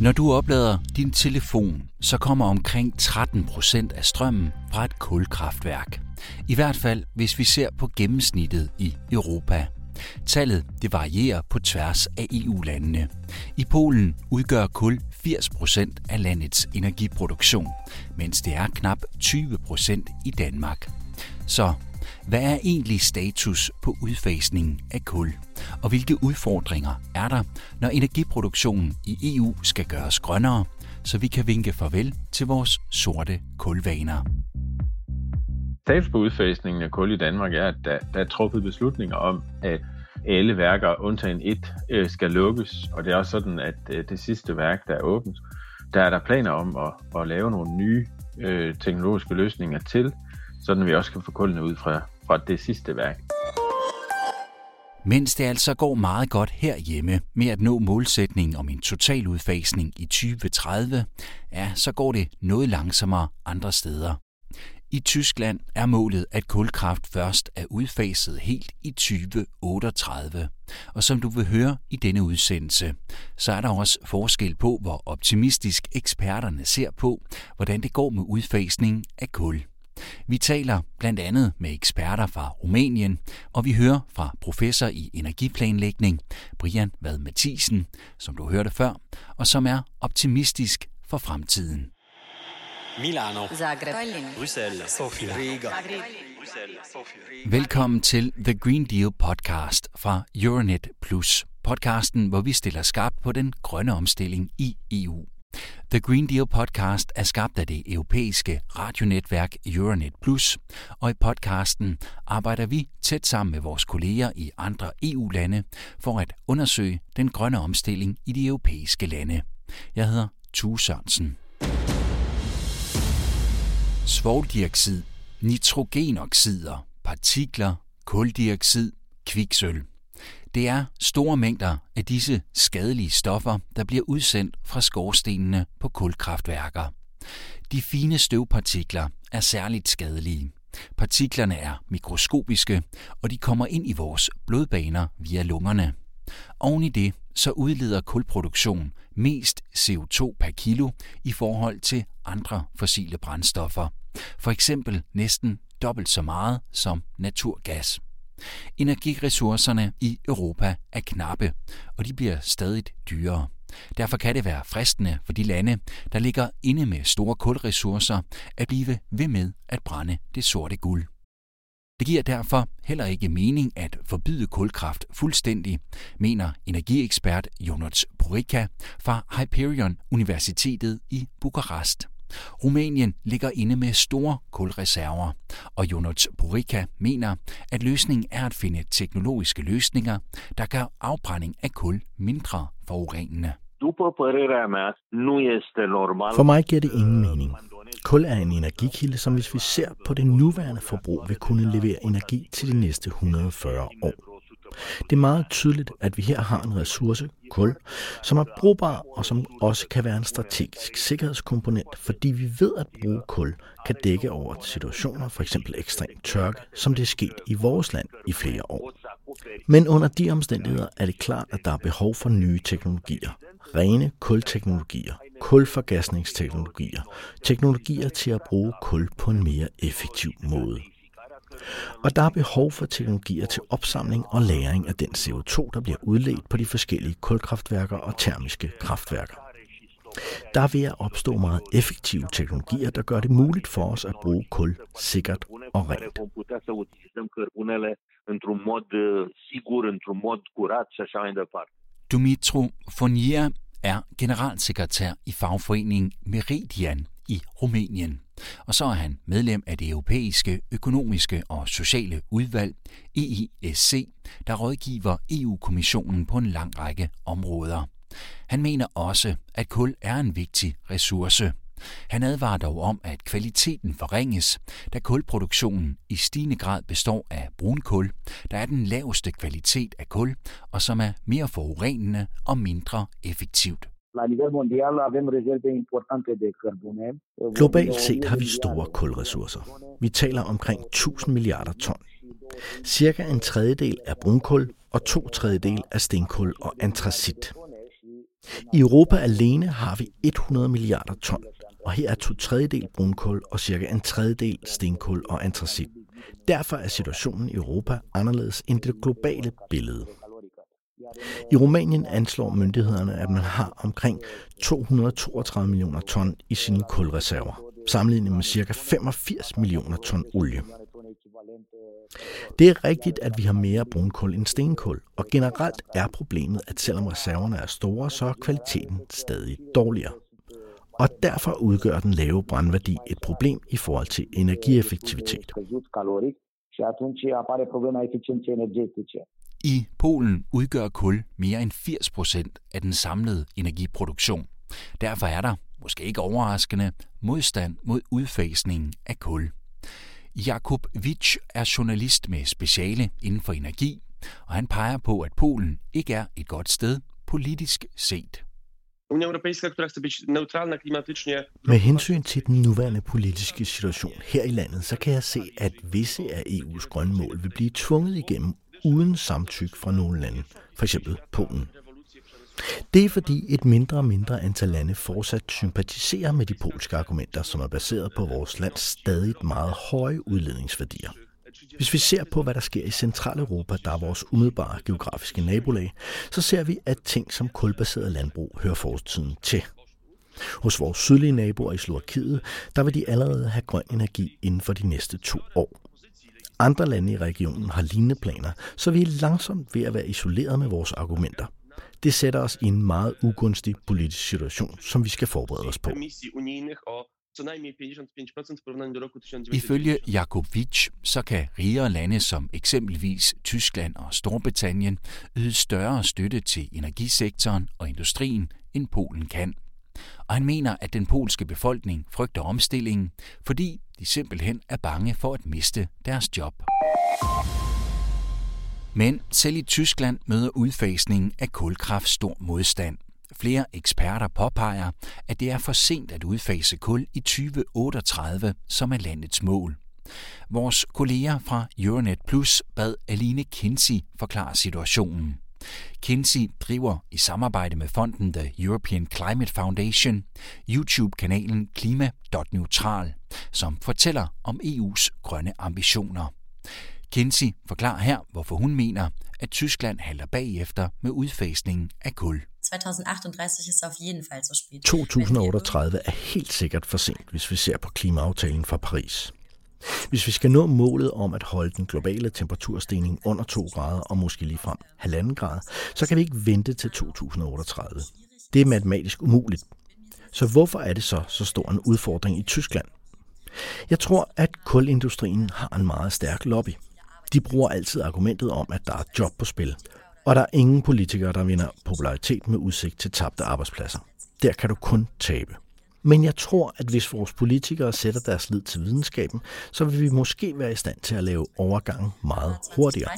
Når du oplader din telefon, så kommer omkring 13% af strømmen fra et kulkraftværk. I hvert fald, hvis vi ser på gennemsnittet i Europa. Tallet det varierer på tværs af EU-landene. I Polen udgør kul 80% af landets energiproduktion, mens det er knap 20% i Danmark. Så hvad er egentlig status på udfasningen af kul? Og hvilke udfordringer er der, når energiproduktionen i EU skal gøres grønnere, så vi kan vinke farvel til vores sorte kulvaner? Status på udfasningen af kul i Danmark er, at der, der er truffet beslutninger om, at alle værker, undtagen et, øh, skal lukkes. Og det er også sådan, at øh, det sidste værk, der er åbent, der er der planer om at, at lave nogle nye øh, teknologiske løsninger til, sådan vi også kan få kullene ud fra, fra det sidste værk. Mens det altså går meget godt herhjemme med at nå målsætningen om en total udfasning i 2030, ja, så går det noget langsommere andre steder. I Tyskland er målet, at kulkraft først er udfaset helt i 2038. Og som du vil høre i denne udsendelse, så er der også forskel på, hvor optimistisk eksperterne ser på, hvordan det går med udfasning af kul. Vi taler blandt andet med eksperter fra Rumænien, og vi hører fra professor i energiplanlægning, Brian Vad Mathisen, som du hørte før, og som er optimistisk for fremtiden. Milano, Zagreb, Bruxelles, Sofia, Riga. Velkommen til The Green Deal podcast fra Euronet Plus. Podcasten, hvor vi stiller skarpt på den grønne omstilling i EU. The Green Deal podcast er skabt af det europæiske radionetværk Euronet Plus, og i podcasten arbejder vi tæt sammen med vores kolleger i andre EU-lande for at undersøge den grønne omstilling i de europæiske lande. Jeg hedder Tue Sørensen. Svovldioxid, nitrogenoxider, partikler, kuldioxid, kviksøl. Det er store mængder af disse skadelige stoffer, der bliver udsendt fra skorstenene på kulkraftværker. De fine støvpartikler er særligt skadelige. Partiklerne er mikroskopiske, og de kommer ind i vores blodbaner via lungerne. Oven i det så udleder kulproduktion mest CO2 per kilo i forhold til andre fossile brændstoffer. For eksempel næsten dobbelt så meget som naturgas. Energiressourcerne i Europa er knappe, og de bliver stadig dyrere. Derfor kan det være fristende for de lande, der ligger inde med store kulressourcer, at blive ved med at brænde det sorte guld. Det giver derfor heller ikke mening at forbyde kulkraft fuldstændig, mener energiekspert Jonas Porica fra Hyperion Universitetet i Bukarest. Rumænien ligger inde med store kulreserver, og Jonas Porica mener, at løsningen er at finde teknologiske løsninger, der gør afbrænding af kul mindre forurenende. For mig giver det ingen mening. Kul er en energikilde, som hvis vi ser på det nuværende forbrug, vil kunne levere energi til de næste 140 år. Det er meget tydeligt, at vi her har en ressource, kul, som er brugbar og som også kan være en strategisk sikkerhedskomponent, fordi vi ved at bruge kul kan dække over situationer, f.eks. ekstrem tørke, som det er sket i vores land i flere år. Men under de omstændigheder er det klart, at der er behov for nye teknologier. Rene kulteknologier, kulforgasningsteknologier, teknologier til at bruge kul på en mere effektiv måde. Og der er behov for teknologier til opsamling og lagring af den CO2, der bliver udledt på de forskellige kulkraftværker og termiske kraftværker. Der er ved at opstå meget effektive teknologier, der gør det muligt for os at bruge kul sikkert og rent. departe. Dumitru Fonia er generalsekretær i fagforeningen Meridian i Rumænien. Og så er han medlem af det europæiske økonomiske og sociale udvalg, EISC, der rådgiver EU-kommissionen på en lang række områder. Han mener også, at kul er en vigtig ressource. Han advarer dog om, at kvaliteten forringes, da kulproduktionen i stigende grad består af brunkul, der er den laveste kvalitet af kul, og som er mere forurenende og mindre effektivt. La nivel mondial avem rezerve importante de cărbune. Globalt set har vi store kulressourcer. Vi taler omkring 1000 milliarder ton. Cirka en tredjedel er brunkul og to tredjedel er stenkul og antracit. I Europa alene har vi 100 milliarder ton, og her er to tredjedel brunkul og cirka en tredjedel stenkul og antracit. Derfor er situationen i Europa anderledes end det globale billede. I Rumænien anslår myndighederne, at man har omkring 232 millioner ton i sine kulreserver, sammenlignet med ca. 85 millioner ton olie. Det er rigtigt, at vi har mere brunkul end stenkul, og generelt er problemet, at selvom reserverne er store, så er kvaliteten stadig dårligere. Og derfor udgør den lave brandværdi et problem i forhold til energieffektivitet. I Polen udgør kul mere end 80 procent af den samlede energiproduktion. Derfor er der, måske ikke overraskende, modstand mod udfasningen af kul. Jakub Witsch er journalist med speciale inden for energi, og han peger på, at Polen ikke er et godt sted politisk set. Med hensyn til den nuværende politiske situation her i landet, så kan jeg se, at visse af EU's grønne mål vil blive tvunget igennem uden samtykke fra nogle lande, f.eks. Polen. Det er fordi et mindre og mindre antal lande fortsat sympatiserer med de polske argumenter, som er baseret på vores lands stadig meget høje udledningsværdier. Hvis vi ser på, hvad der sker i Centraleuropa, der er vores umiddelbare geografiske nabolag, så ser vi, at ting som kulbaseret landbrug hører fortiden til. Hos vores sydlige naboer i Slovakiet, der vil de allerede have grøn energi inden for de næste to år. Andre lande i regionen har lignende planer, så vi er langsomt ved at være isoleret med vores argumenter. Det sætter os i en meget ugunstig politisk situation, som vi skal forberede os på. Ifølge Jakovic, så kan rigere lande som eksempelvis Tyskland og Storbritannien yde større støtte til energisektoren og industrien, end Polen kan. Og han mener, at den polske befolkning frygter omstillingen, fordi de simpelthen er bange for at miste deres job. Men selv i Tyskland møder udfasningen af kulkraft stor modstand. Flere eksperter påpeger, at det er for sent at udfase kul i 2038, som er landets mål. Vores kolleger fra Euronet Plus bad Aline Kinsey forklare situationen. Kinsey driver i samarbejde med fonden The European Climate Foundation YouTube-kanalen Klima.neutral, som fortæller om EU's grønne ambitioner. Kinsey forklarer her, hvorfor hun mener, at Tyskland halter bagefter med udfasningen af kul. 2038 er helt sikkert for sent, hvis vi ser på klimaaftalen fra Paris. Hvis vi skal nå målet om at holde den globale temperaturstigning under 2 grader og måske lige frem 1,5 grader, så kan vi ikke vente til 2038. Det er matematisk umuligt. Så hvorfor er det så så stor en udfordring i Tyskland? Jeg tror, at kulindustrien har en meget stærk lobby. De bruger altid argumentet om, at der er job på spil, og der er ingen politikere, der vinder popularitet med udsigt til tabte arbejdspladser. Der kan du kun tabe. Men jeg tror, at hvis vores politikere sætter deres lid til videnskaben, så vil vi måske være i stand til at lave overgangen meget hurtigere.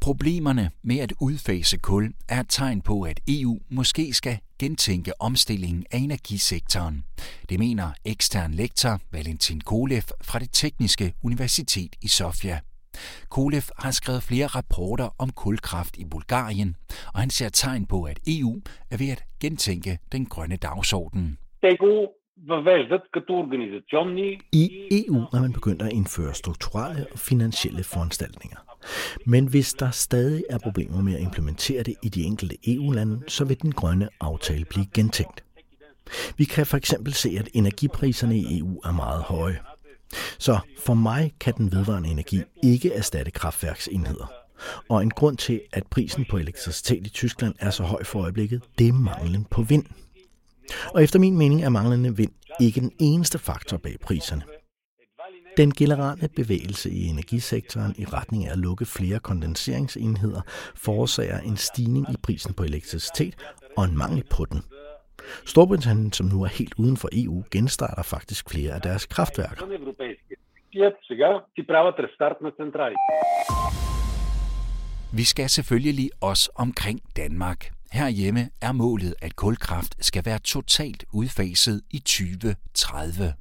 Problemerne med at udfase kul er et tegn på, at EU måske skal gentænke omstillingen af energisektoren. Det mener ekstern lektor Valentin Kolev fra det Tekniske Universitet i Sofia. Kolev har skrevet flere rapporter om kulkraft i Bulgarien, og han ser tegn på, at EU er ved at gentænke den grønne dagsorden. I EU er man begyndt at indføre strukturelle og finansielle foranstaltninger. Men hvis der stadig er problemer med at implementere det i de enkelte EU-lande, så vil den grønne aftale blive gentænkt. Vi kan for eksempel se, at energipriserne i EU er meget høje. Så for mig kan den vedvarende energi ikke erstatte kraftværksenheder. Og en grund til, at prisen på elektricitet i Tyskland er så høj for øjeblikket, det er manglen på vind. Og efter min mening er manglende vind ikke den eneste faktor bag priserne. Den generelle bevægelse i energisektoren i retning af at lukke flere kondenseringsenheder forårsager en stigning i prisen på elektricitet og en mangel på den. Storbritannien, som nu er helt uden for EU, genstarter faktisk flere af deres kraftværker. Vi skal selvfølgelig også omkring Danmark. Herhjemme er målet, at kulkraft skal være totalt udfaset i 2030.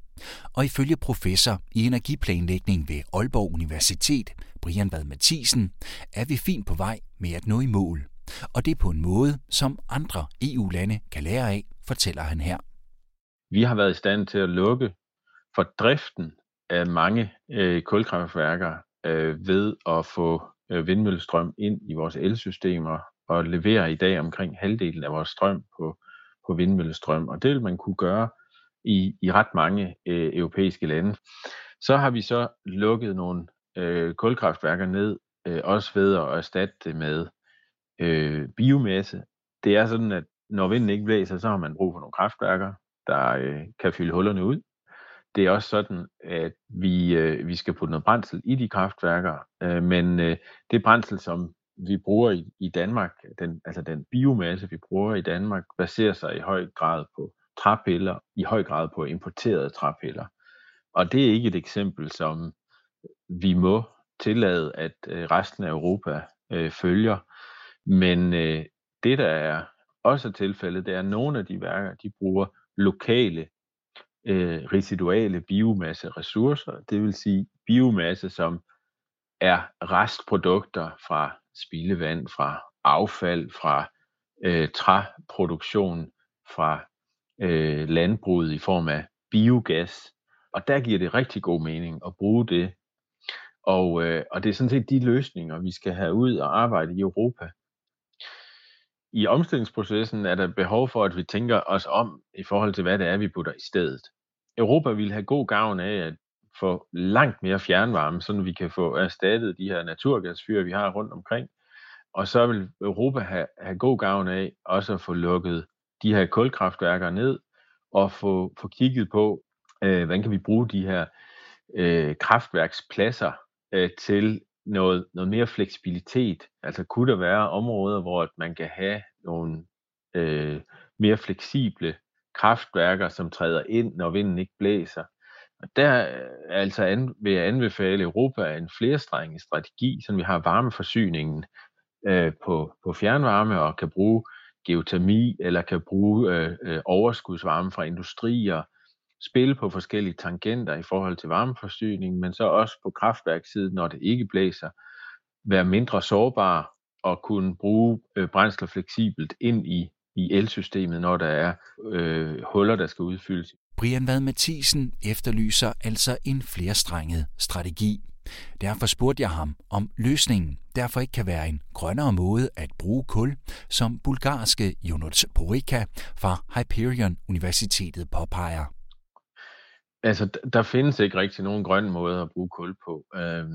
Og ifølge professor i energiplanlægning ved Aalborg Universitet, Brian Vad Mathisen, er vi fint på vej med at nå i mål. og det er på en måde, som andre EU-lande kan lære af, fortæller han her. Vi har været i stand til at lukke for driften af mange øh, kulkraftværker øh, ved at få øh, vindmøllestrøm ind i vores elsystemer og levere i dag omkring halvdelen af vores strøm på, på vindmøllestrøm. Og det vil man kunne gøre i, i ret mange øh, europæiske lande. Så har vi så lukket nogle øh, kulkraftværker ned, øh, også ved at erstatte det med øh, biomasse. Det er sådan, at når vinden ikke blæser, så har man brug for nogle kraftværker, der øh, kan fylde hullerne ud. Det er også sådan, at vi, øh, vi skal putte noget brændsel i de kraftværker, øh, men øh, det brændsel, som vi bruger i, i Danmark, den, altså den biomasse, vi bruger i Danmark, baserer sig i høj grad på træpiller, i høj grad på importerede træpiller. Og det er ikke et eksempel, som vi må tillade, at øh, resten af Europa øh, følger. Men øh, det, der er også tilfældet, det er, at nogle af de værker, de bruger lokale øh, residuale biomasse ressourcer, det vil sige biomasse, som er restprodukter fra spildevand, fra affald, fra øh, træproduktion, fra øh, landbruget i form af biogas. Og der giver det rigtig god mening at bruge det. Og, øh, og det er sådan set de løsninger, vi skal have ud og arbejde i Europa. I omstillingsprocessen er der behov for, at vi tænker os om i forhold til, hvad det er, vi putter i stedet. Europa vil have god gavn af at få langt mere fjernvarme, så vi kan få erstattet de her naturgasfyr, vi har rundt omkring. Og så vil Europa have, have god gavn af også at få lukket de her kulkraftværker ned og få, få kigget på, øh, hvordan kan vi bruge de her øh, kraftværkspladser øh, til noget, noget mere fleksibilitet. Altså kunne der være områder, hvor man kan have nogle øh, mere fleksible kraftværker, som træder ind, når vinden ikke blæser. Og der øh, altså an, vil jeg anbefale Europa en flerstrenget strategi, så vi har varmeforsyningen øh, på, på fjernvarme og kan bruge geotermi eller kan bruge øh, øh, overskudsvarme fra industrier, spille på forskellige tangenter i forhold til varmeforsyning, men så også på kraftværkssiden, når det ikke blæser, være mindre sårbar og kunne bruge øh, brændsler fleksibelt ind i, i elsystemet, når der er øh, huller, der skal udfyldes. Brian Vad Mathisen efterlyser altså en flerstrenget strategi. Derfor spurgte jeg ham, om løsningen derfor ikke kan være en grønnere måde at bruge kul, som bulgarske Jonas Porika fra Hyperion Universitetet påpeger. Altså, der findes ikke rigtig nogen grøn måde at bruge kul på. Øh,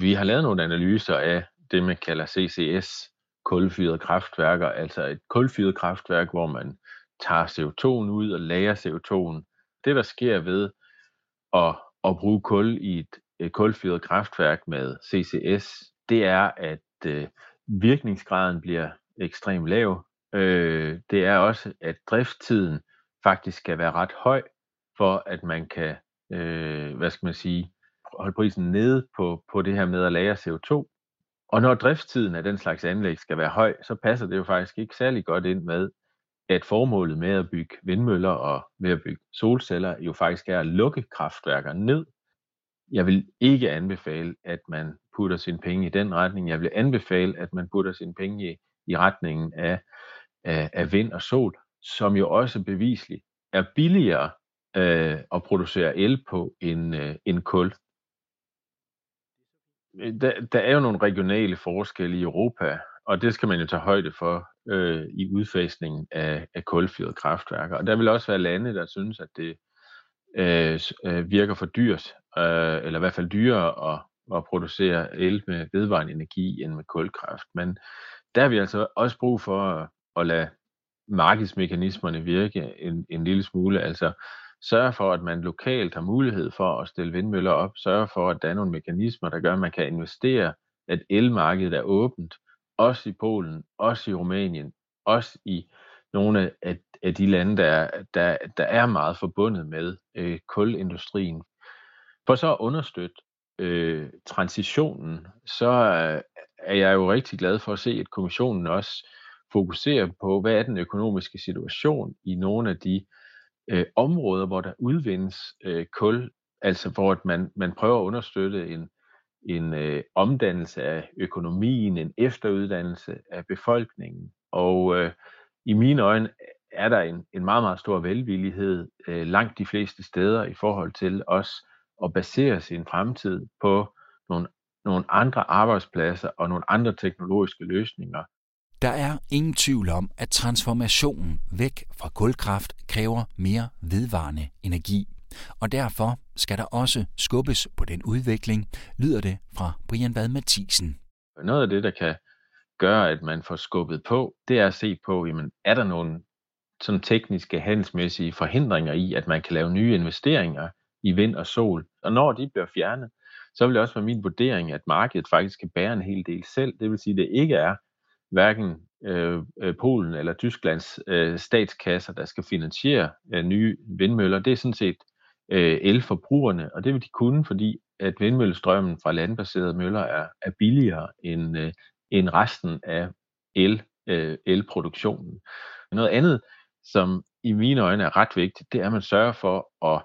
vi har lavet nogle analyser af det, man kalder CCS, kulfyrede kraftværker, altså et kulfyret kraftværk, hvor man tager CO2'en ud og lager CO2'en. Det, der sker ved at, at bruge kul i et, et kulfyret kraftværk med CCS, det er, at øh, virkningsgraden bliver ekstremt lav. Øh, det er også, at driftstiden faktisk skal være ret høj, for at man kan, øh, hvad skal man sige, holde prisen nede på, på det her med at lære CO2. Og når driftstiden af den slags anlæg skal være høj, så passer det jo faktisk ikke særlig godt ind med, at formålet med at bygge vindmøller og med at bygge solceller jo faktisk er at lukke kraftværker ned. Jeg vil ikke anbefale, at man putter sine penge i den retning. Jeg vil anbefale, at man putter sine penge i, i retningen af, af, af vind og sol, som jo også bevisligt er billigere øh, og producere el på en, øh, en kul. Øh, der, der er jo nogle regionale forskelle i Europa, og det skal man jo tage højde for øh, i udfasningen af, af kulfyrede kraftværker. Og der vil også være lande, der synes, at det øh, øh, virker for dyrt, øh, eller i hvert fald dyrere at, at producere el med vedvarende energi end med kulkraft. Men der har vi altså også brug for at, at lade markedsmekanismerne virke en, en lille smule. Altså sørge for, at man lokalt har mulighed for at stille vindmøller op, sørge for, at der er nogle mekanismer, der gør, at man kan investere, at elmarkedet er åbent, også i Polen, også i Rumænien, også i nogle af, af de lande, der, der, der er meget forbundet med øh, kulindustrien. For så at understøtte øh, transitionen, så øh, er jeg jo rigtig glad for at se, at kommissionen også fokuserer på, hvad er den økonomiske situation i nogle af de øh, Øh, områder, hvor der udvindes øh, kul, altså hvor man, man prøver at understøtte en, en øh, omdannelse af økonomien, en efteruddannelse af befolkningen. Og øh, i mine øjne er der en, en meget, meget stor velvillighed øh, langt de fleste steder i forhold til os at basere sin fremtid på nogle, nogle andre arbejdspladser og nogle andre teknologiske løsninger. Der er ingen tvivl om, at transformationen væk fra kulkraft kræver mere vedvarende energi. Og derfor skal der også skubbes på den udvikling, lyder det fra Brian Vad Mathisen. Noget af det, der kan gøre, at man får skubbet på, det er at se på, jamen, er der nogle sådan tekniske, handelsmæssige forhindringer i, at man kan lave nye investeringer i vind og sol. Og når de bliver fjernet, så vil det også være min vurdering, at markedet faktisk kan bære en hel del selv. Det vil sige, at det ikke er hverken øh, øh, Polen eller Tysklands øh, statskasser, der skal finansiere øh, nye vindmøller. Det er sådan set øh, elforbrugerne, og det vil de kunne, fordi at vindmøllestrømmen fra landbaserede møller er, er billigere end, øh, end resten af el, øh, elproduktionen. Noget andet, som i mine øjne er ret vigtigt, det er, at man sørger for at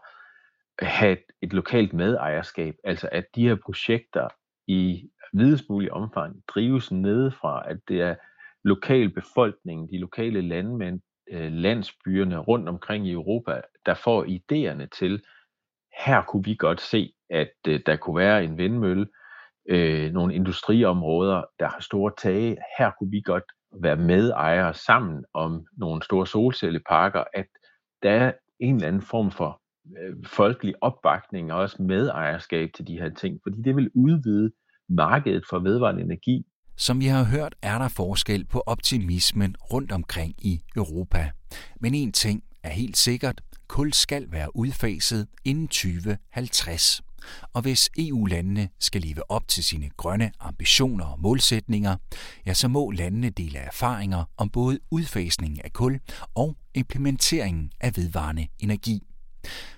have et, et lokalt medejerskab, altså at de her projekter i videst mulig omfang drives nedefra, at det er lokalbefolkningen, de lokale landmænd, øh, landsbyerne rundt omkring i Europa, der får idéerne til, her kunne vi godt se, at øh, der kunne være en vindmølle, øh, nogle industriområder, der har store tage, her kunne vi godt være medejere sammen om nogle store solcelleparker, at der er en eller anden form for øh, folkelig opbakning og også medejerskab til de her ting, fordi det vil udvide markedet for vedvarende energi. Som vi har hørt, er der forskel på optimismen rundt omkring i Europa. Men en ting er helt sikkert, kul skal være udfaset inden 2050. Og hvis EU-landene skal leve op til sine grønne ambitioner og målsætninger, ja, så må landene dele erfaringer om både udfasningen af kul og implementeringen af vedvarende energi.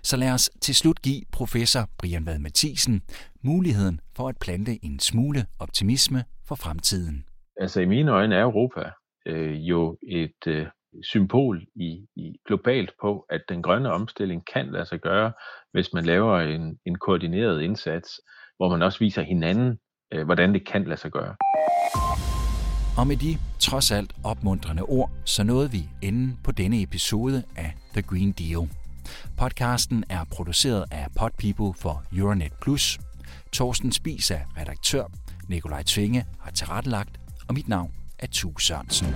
Så lad os til slut give professor Brian Vad Mathisen muligheden for at plante en smule optimisme for fremtiden. Altså i mine øjne er Europa øh, jo et øh, symbol i, i globalt på, at den grønne omstilling kan lade sig gøre, hvis man laver en, en koordineret indsats, hvor man også viser hinanden, øh, hvordan det kan lade sig gøre. Og med de trods alt opmuntrende ord, så nåede vi enden på denne episode af The Green Deal. Podcasten er produceret af Podpeople for Euronet Plus. Torsten Spis er redaktør, Nikolaj Tvinge har tilrettelagt, og mit navn er Tue Sørensen.